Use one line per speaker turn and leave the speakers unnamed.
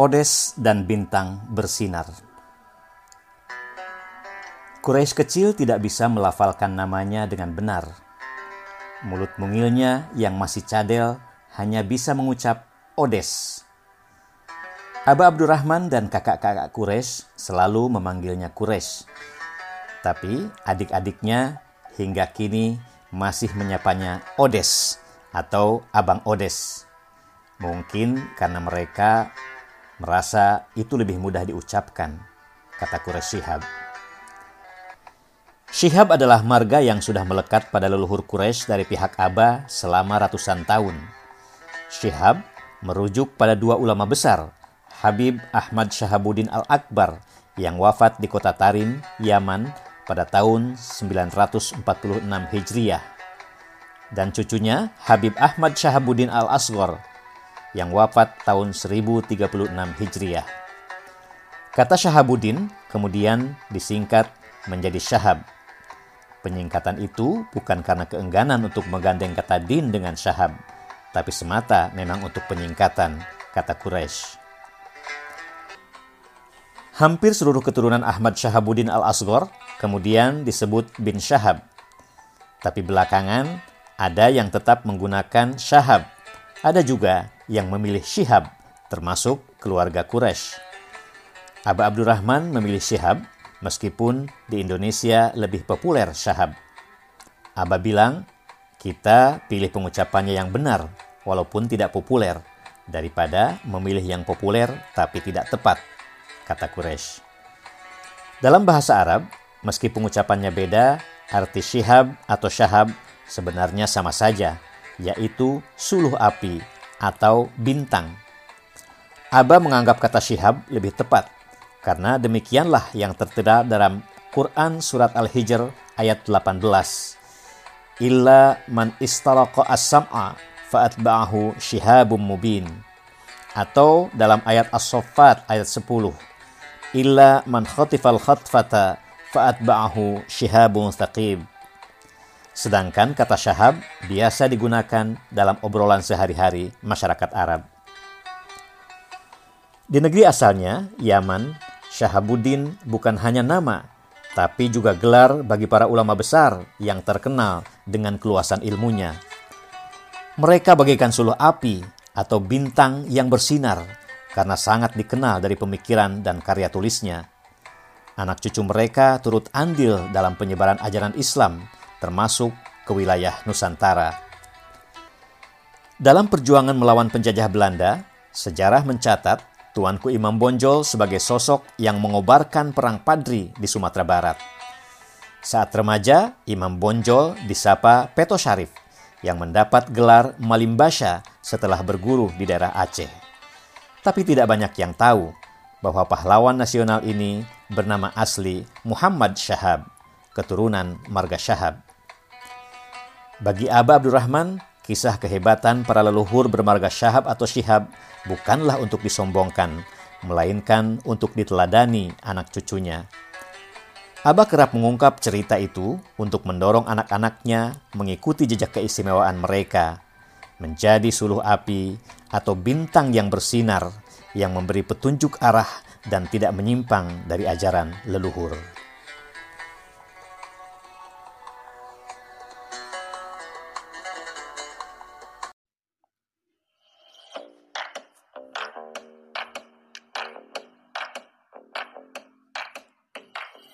Odes dan bintang bersinar. Quraisy kecil tidak bisa melafalkan namanya dengan benar. Mulut mungilnya yang masih cadel hanya bisa mengucap Odes. Aba Abdurrahman dan kakak-kakak Quraisy selalu memanggilnya Quraisy. Tapi adik-adiknya hingga kini masih menyapanya Odes atau Abang Odes. Mungkin karena mereka merasa itu lebih mudah diucapkan, kata Quraisy Shihab. Shihab adalah marga yang sudah melekat pada leluhur Quraisy dari pihak Aba selama ratusan tahun. Shihab merujuk pada dua ulama besar, Habib Ahmad Shahabuddin Al-Akbar yang wafat di kota Tarim, Yaman pada tahun 946 Hijriah dan cucunya Habib Ahmad Shahabuddin Al-Asghar yang wafat tahun 1036 Hijriah. Kata Shahabuddin kemudian disingkat menjadi Syahab. Penyingkatan itu bukan karena keengganan untuk menggandeng kata din dengan Syahab, tapi semata memang untuk penyingkatan, kata Quraisy. Hampir seluruh keturunan Ahmad Shahabuddin Al-Asghar kemudian disebut bin Syahab. Tapi belakangan ada yang tetap menggunakan Syahab. Ada juga yang memilih Syihab, termasuk keluarga Quraisy. Aba Abdurrahman memilih Syihab, meskipun di Indonesia lebih populer Syahab. Aba bilang, kita pilih pengucapannya yang benar, walaupun tidak populer, daripada memilih yang populer tapi tidak tepat, kata Quraisy. Dalam bahasa Arab, meski pengucapannya beda, arti syihab atau syahab sebenarnya sama saja, yaitu suluh api atau bintang. Aba menganggap kata syihab lebih tepat karena demikianlah yang tertera dalam Quran surat Al-Hijr ayat 18. Illa man istaraqa as-sam'a fa'atba'ahu shihabum mubin. Atau dalam ayat As-Saffat ayat 10. Illa man khatifal khatfata fa'atba'ahu shihabun thaqib. Sedangkan kata syahab biasa digunakan dalam obrolan sehari-hari masyarakat Arab. Di negeri asalnya, Yaman, Syahabuddin bukan hanya nama, tapi juga gelar bagi para ulama besar yang terkenal dengan keluasan ilmunya. Mereka bagaikan suluh api atau bintang yang bersinar karena sangat dikenal dari pemikiran dan karya tulisnya. Anak cucu mereka turut andil dalam penyebaran ajaran Islam termasuk ke wilayah Nusantara. Dalam perjuangan melawan penjajah Belanda, sejarah mencatat Tuanku Imam Bonjol sebagai sosok yang mengobarkan perang Padri di Sumatera Barat. Saat remaja, Imam Bonjol disapa Peto Syarif yang mendapat gelar Malimbasha setelah berguru di daerah Aceh. Tapi tidak banyak yang tahu bahwa pahlawan nasional ini bernama asli Muhammad Syahab, keturunan Marga Syahab. Bagi Aba Abdurrahman, kisah kehebatan para leluhur bermarga Syahab atau Syihab bukanlah untuk disombongkan, melainkan untuk diteladani anak cucunya. Abah kerap mengungkap cerita itu untuk mendorong anak-anaknya mengikuti jejak keistimewaan mereka, menjadi suluh api atau bintang yang bersinar yang memberi petunjuk arah dan tidak menyimpang dari ajaran leluhur.